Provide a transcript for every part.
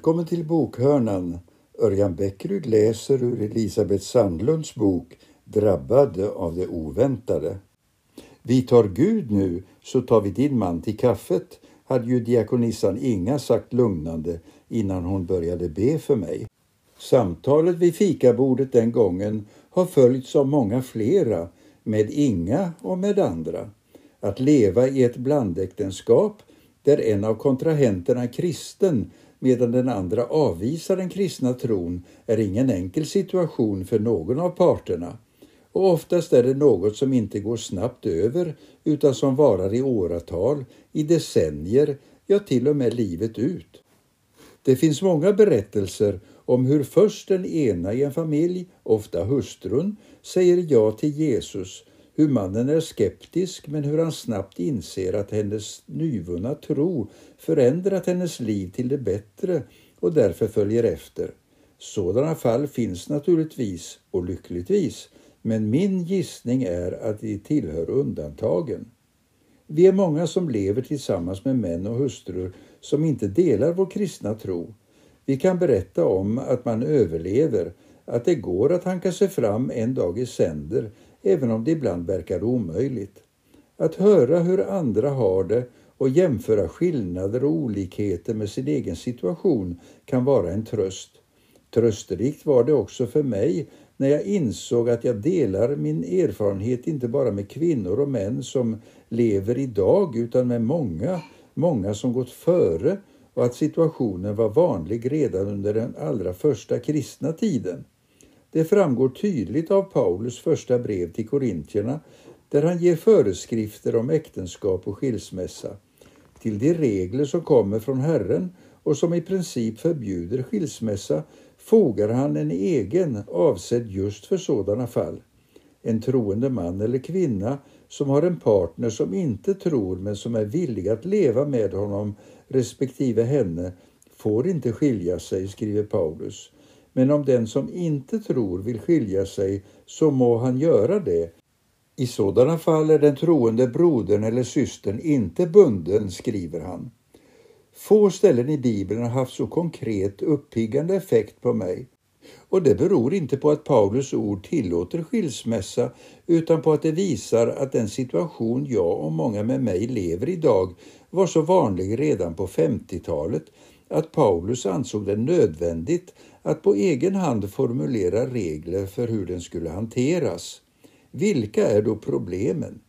Välkommen till bokhörnan. Örjan Bäckryd läser ur Elisabeth Sandlunds bok Drabbad av det oväntade. Vi tar Gud nu, så tar vi din man till kaffet, hade ju diakonissan Inga sagt lugnande innan hon började be för mig. Samtalet vid fikabordet den gången har följts av många flera, med Inga och med andra. Att leva i ett blandäktenskap där en av kontrahenterna kristen medan den andra avvisar den kristna tron är ingen enkel situation för någon av parterna. Och oftast är det något som inte går snabbt över utan som varar i åratal, i decennier, ja till och med livet ut. Det finns många berättelser om hur först den ena i en familj, ofta hustrun, säger ja till Jesus hur mannen är skeptisk men hur han snabbt inser att hennes nyvunna tro förändrat hennes liv till det bättre och därför följer efter. Sådana fall finns naturligtvis och lyckligtvis, men min gissning är att de tillhör undantagen. Vi är många som lever tillsammans med män och hustrur som inte delar vår kristna tro. Vi kan berätta om att man överlever, att det går att hanka sig fram en dag i sänder även om det ibland verkar omöjligt. Att höra hur andra har det och jämföra skillnader och olikheter med sin egen situation kan vara en tröst. Trösterikt var det också för mig när jag insåg att jag delar min erfarenhet inte bara med kvinnor och män som lever idag utan med många, många som gått före och att situationen var vanlig redan under den allra första kristna tiden. Det framgår tydligt av Paulus första brev till korintierna där han ger föreskrifter om äktenskap och skilsmässa. Till de regler som kommer från Herren och som i princip förbjuder skilsmässa fogar han en egen avsedd just för sådana fall. En troende man eller kvinna som har en partner som inte tror men som är villig att leva med honom respektive henne får inte skilja sig, skriver Paulus. Men om den som inte tror vill skilja sig, så må han göra det. I sådana fall är den troende brodern eller systern inte bunden, skriver han. Få ställen i Bibeln har haft så konkret uppiggande effekt på mig. Och det beror inte på att Paulus ord tillåter skilsmässa utan på att det visar att den situation jag och många med mig lever idag var så vanlig redan på 50-talet att Paulus ansåg det nödvändigt att på egen hand formulera regler för hur den skulle hanteras. Vilka är då problemen?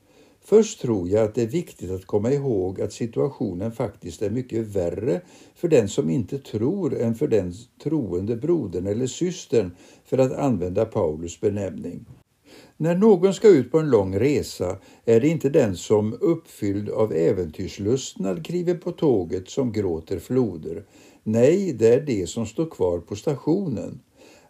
Först tror jag att det är viktigt att komma ihåg att situationen faktiskt är mycket värre för den som inte tror än för den troende brodern eller systern, för att använda Paulus benämning. När någon ska ut på en lång resa är det inte den som uppfylld av äventyrslustnad kliver på tåget som gråter floder. Nej, det är det som står kvar på stationen.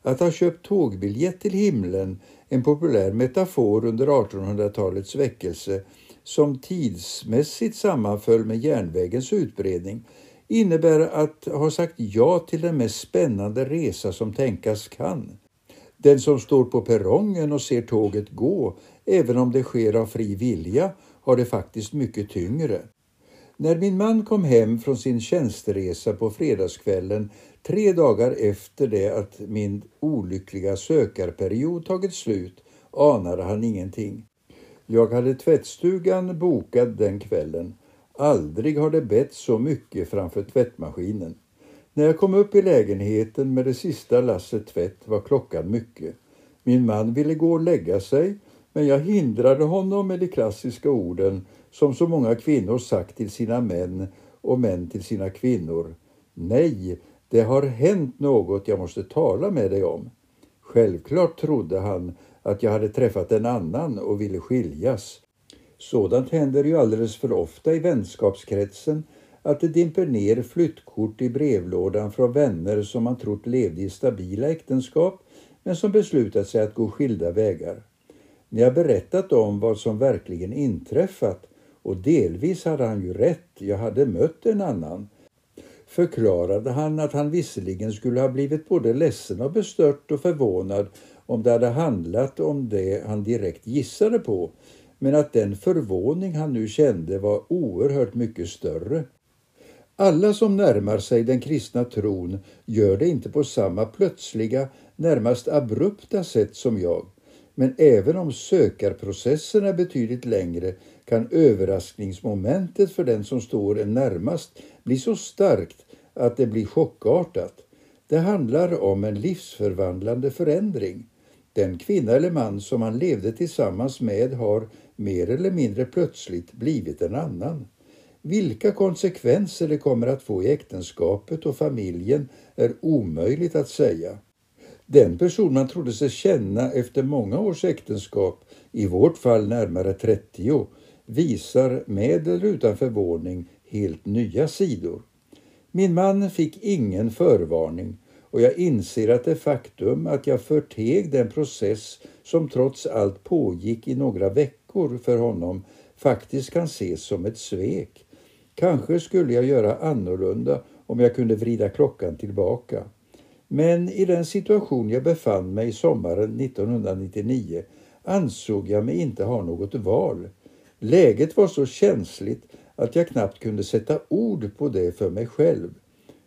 Att ha köpt tågbiljett till himlen, en populär metafor under 1800-talets väckelse som tidsmässigt sammanföll med järnvägens utbredning, innebär att ha sagt ja till den mest spännande resa som tänkas kan. Den som står på perrongen och ser tåget gå, även om det sker av fri vilja, har det faktiskt mycket tyngre. När min man kom hem från sin tjänsteresa på fredagskvällen tre dagar efter det att min olyckliga sökarperiod tagit slut anade han ingenting. Jag hade tvättstugan bokad den kvällen. Aldrig har det bett så mycket framför tvättmaskinen. När jag kom upp i lägenheten med det sista lasset tvätt var klockan mycket. Min man ville gå och lägga sig, men jag hindrade honom med de klassiska orden som så många kvinnor sagt till sina män och män till sina kvinnor. Nej, det har hänt något jag måste tala med dig om. Självklart trodde han att jag hade träffat en annan och ville skiljas. Sådant händer ju alldeles för ofta i vänskapskretsen att det dimper ner flyttkort i brevlådan från vänner som man trott levde i stabila äktenskap men som beslutat sig att gå skilda vägar. Ni har berättat om vad som verkligen inträffat och delvis hade han ju rätt, jag hade mött en annan, förklarade han att han visserligen skulle ha blivit både ledsen och bestört och förvånad om det hade handlat om det han direkt gissade på, men att den förvåning han nu kände var oerhört mycket större. Alla som närmar sig den kristna tron gör det inte på samma plötsliga, närmast abrupta sätt som jag. Men även om sökarprocessen är betydligt längre kan överraskningsmomentet för den som står en närmast bli så starkt att det blir chockartat. Det handlar om en livsförvandlande förändring. Den kvinna eller man som han levde tillsammans med har mer eller mindre plötsligt blivit en annan. Vilka konsekvenser det kommer att få i äktenskapet och familjen är omöjligt att säga. Den person man trodde sig känna efter många års äktenskap, i vårt fall närmare 30, visar med eller utan förvåning helt nya sidor. Min man fick ingen förvarning och jag inser att det faktum att jag förteg den process som trots allt pågick i några veckor för honom faktiskt kan ses som ett svek. Kanske skulle jag göra annorlunda om jag kunde vrida klockan tillbaka. Men i den situation jag befann mig sommaren 1999 ansåg jag mig inte ha något val. Läget var så känsligt att jag knappt kunde sätta ord på det för mig själv.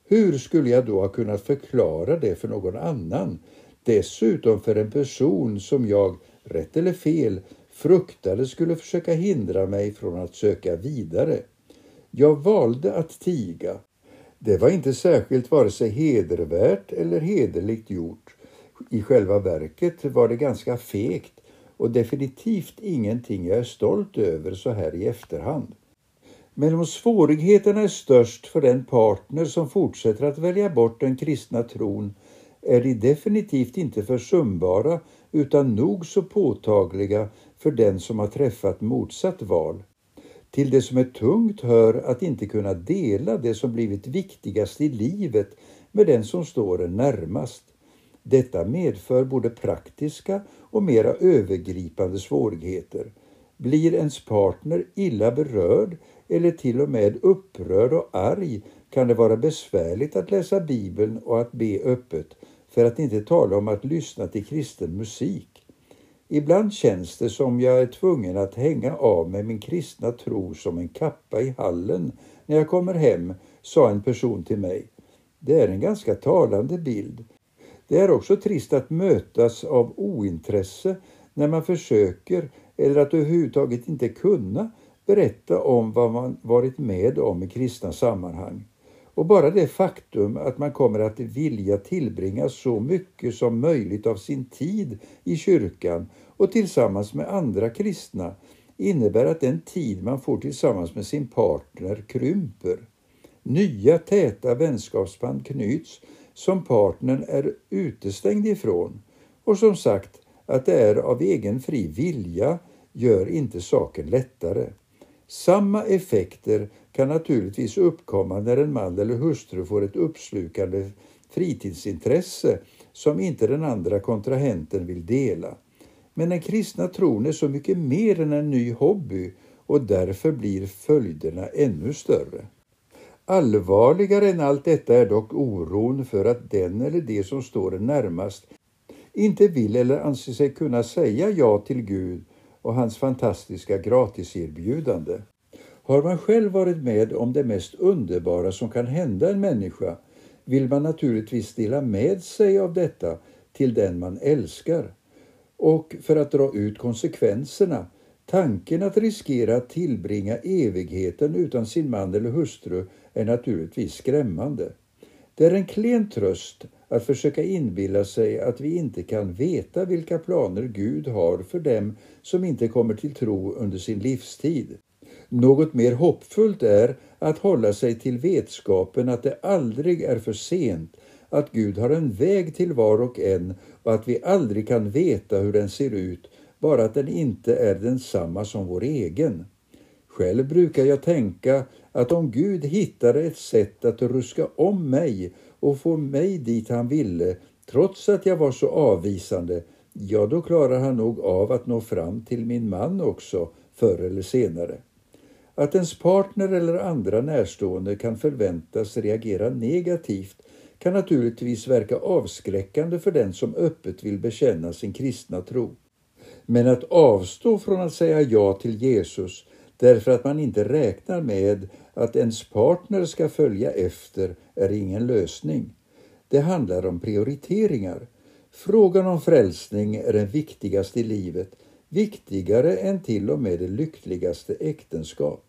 Hur skulle jag då ha kunnat förklara det för någon annan? Dessutom för en person som jag, rätt eller fel, fruktade skulle försöka hindra mig från att söka vidare. Jag valde att tiga. Det var inte särskilt vare sig hedervärt eller hederligt gjort. I själva verket var det ganska fegt och definitivt ingenting jag är stolt över så här i efterhand. Men om svårigheterna är störst för den partner som fortsätter att välja bort den kristna tron är de definitivt inte försumbara utan nog så påtagliga för den som har träffat motsatt val. Till det som är tungt hör att inte kunna dela det som blivit viktigast i livet med den som står en närmast. Detta medför både praktiska och mera övergripande svårigheter. Blir ens partner illa berörd eller till och med upprörd och arg kan det vara besvärligt att läsa Bibeln och att be öppet, för att inte tala om att lyssna till kristen musik. Ibland känns det som jag är tvungen att hänga av med min kristna tro som en kappa i hallen när jag kommer hem, sa en person till mig. Det är en ganska talande bild. Det är också trist att mötas av ointresse när man försöker, eller att överhuvudtaget inte kunna, berätta om vad man varit med om i kristna sammanhang. Och bara det faktum att man kommer att vilja tillbringa så mycket som möjligt av sin tid i kyrkan och tillsammans med andra kristna innebär att den tid man får tillsammans med sin partner krymper. Nya täta vänskapsband knyts som partnern är utestängd ifrån. Och som sagt, att det är av egen fri vilja gör inte saken lättare. Samma effekter kan naturligtvis uppkomma när en man eller hustru får ett uppslukande fritidsintresse som inte den andra kontrahenten vill dela. Men den kristna tron är så mycket mer än en ny hobby och därför blir följderna ännu större. Allvarligare än allt detta är dock oron för att den eller de som står en närmast inte vill eller anser sig kunna säga ja till Gud och hans fantastiska gratiserbjudande. Har man själv varit med om det mest underbara som kan hända en människa vill man naturligtvis dela med sig av detta till den man älskar. Och för att dra ut konsekvenserna, tanken att riskera att tillbringa evigheten utan sin man eller hustru är naturligtvis skrämmande. Det är en klen tröst att försöka inbilla sig att vi inte kan veta vilka planer Gud har för dem som inte kommer till tro under sin livstid. Något mer hoppfullt är att hålla sig till vetskapen att det aldrig är för sent, att Gud har en väg till var och en och att vi aldrig kan veta hur den ser ut, bara att den inte är densamma som vår egen. Själv brukar jag tänka att om Gud hittade ett sätt att ruska om mig och få mig dit han ville, trots att jag var så avvisande, ja, då klarar han nog av att nå fram till min man också, förr eller senare. Att ens partner eller andra närstående kan förväntas reagera negativt kan naturligtvis verka avskräckande för den som öppet vill bekänna sin kristna tro. Men att avstå från att säga ja till Jesus därför att man inte räknar med att ens partner ska följa efter är ingen lösning. Det handlar om prioriteringar. Frågan om frälsning är den viktigaste i livet, viktigare än till och med det lyckligaste äktenskap.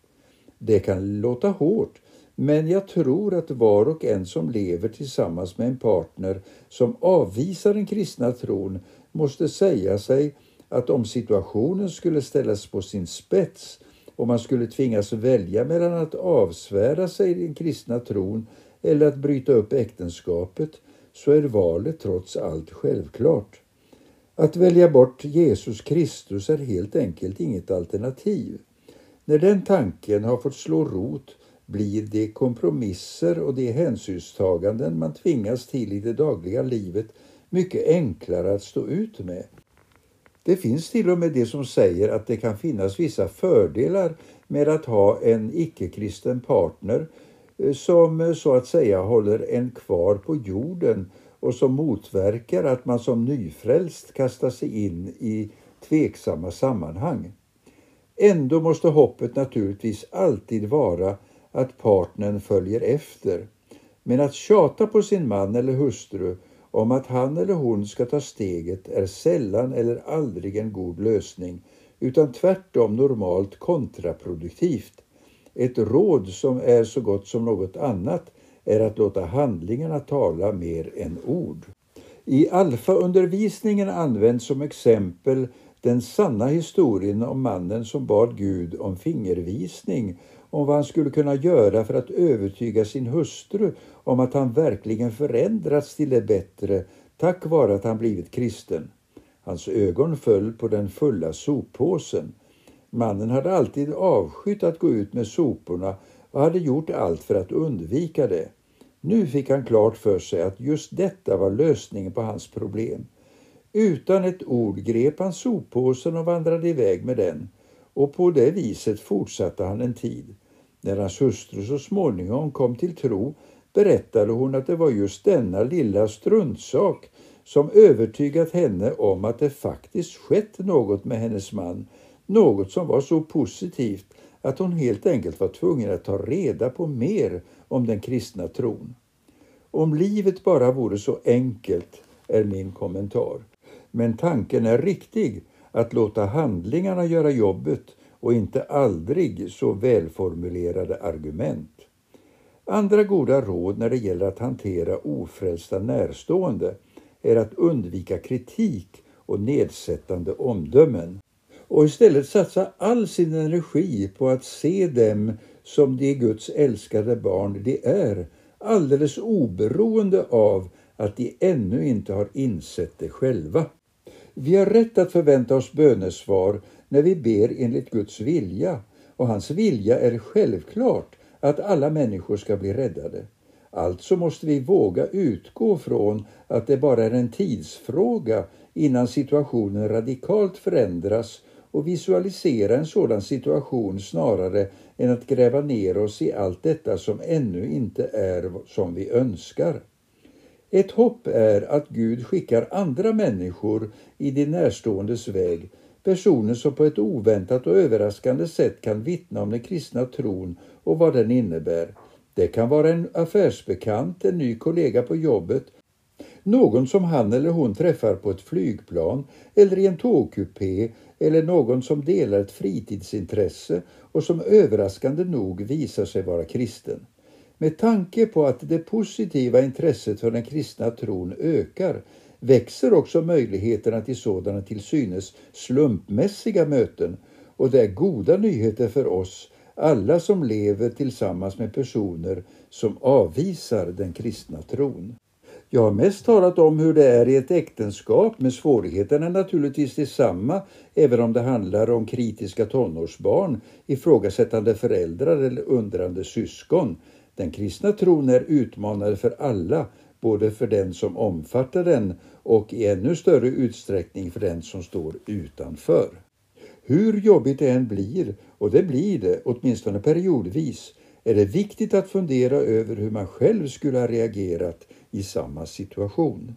Det kan låta hårt, men jag tror att var och en som lever tillsammans med en partner som avvisar den kristna tron måste säga sig att om situationen skulle ställas på sin spets och man skulle tvingas välja mellan att avsvära sig den kristna tron eller att bryta upp äktenskapet så är valet trots allt självklart. Att välja bort Jesus Kristus är helt enkelt inget alternativ. När den tanken har fått slå rot blir de kompromisser och de hänsynstaganden man tvingas till i det dagliga livet mycket enklare att stå ut med. Det finns till och med de som säger att det kan finnas vissa fördelar med att ha en icke-kristen partner eh, som eh, så att säga håller en kvar på jorden och som motverkar att man som nyfrälst kastar sig in i tveksamma sammanhang. Ändå måste hoppet naturligtvis alltid vara att partnern följer efter. Men att tjata på sin man eller hustru om att han eller hon ska ta steget är sällan eller aldrig en god lösning utan tvärtom normalt kontraproduktivt. Ett råd som är så gott som något annat är att låta handlingarna tala mer än ord. I alfaundervisningen används som exempel den sanna historien om mannen som bad Gud om fingervisning om vad han skulle kunna göra för att övertyga sin hustru om att han verkligen förändrats till det bättre tack vare att han blivit kristen. Hans ögon föll på den fulla soppåsen. Mannen hade alltid avskytt att gå ut med soporna och hade gjort allt för att undvika det. Nu fick han klart för sig att just detta var lösningen på hans problem. Utan ett ord grep han soppåsen och vandrade iväg med den och på det viset fortsatte han en tid. När hans hustru så småningom kom till tro berättade hon att det var just denna lilla struntsak som övertygat henne om att det faktiskt skett något med hennes man, något som var så positivt att hon helt enkelt var tvungen att ta reda på mer om den kristna tron. Om livet bara vore så enkelt, är min kommentar. Men tanken är riktig, att låta handlingarna göra jobbet och inte aldrig så välformulerade argument. Andra goda råd när det gäller att hantera ofrälsta närstående är att undvika kritik och nedsättande omdömen och istället satsa all sin energi på att se dem som de Guds älskade barn de är, alldeles oberoende av att de ännu inte har insett det själva. Vi har rätt att förvänta oss bönesvar när vi ber enligt Guds vilja och hans vilja är självklart att alla människor ska bli räddade. Alltså måste vi våga utgå från att det bara är en tidsfråga innan situationen radikalt förändras och visualisera en sådan situation snarare än att gräva ner oss i allt detta som ännu inte är som vi önskar. Ett hopp är att Gud skickar andra människor i de närståendes väg, personer som på ett oväntat och överraskande sätt kan vittna om den kristna tron och vad den innebär. Det kan vara en affärsbekant, en ny kollega på jobbet, någon som han eller hon träffar på ett flygplan eller i en tågkupé eller någon som delar ett fritidsintresse och som överraskande nog visar sig vara kristen. Med tanke på att det positiva intresset för den kristna tron ökar växer också möjligheterna till sådana till synes slumpmässiga möten och det är goda nyheter för oss alla som lever tillsammans med personer som avvisar den kristna tron. Jag har mest talat om hur det är i ett äktenskap, men svårigheterna är naturligtvis detsamma även om det handlar om kritiska tonårsbarn, ifrågasättande föräldrar eller undrande syskon. Den kristna tron är utmanande för alla, både för den som omfattar den och i ännu större utsträckning för den som står utanför. Hur jobbigt det än blir, och det blir det åtminstone periodvis, är det viktigt att fundera över hur man själv skulle ha reagerat i samma situation.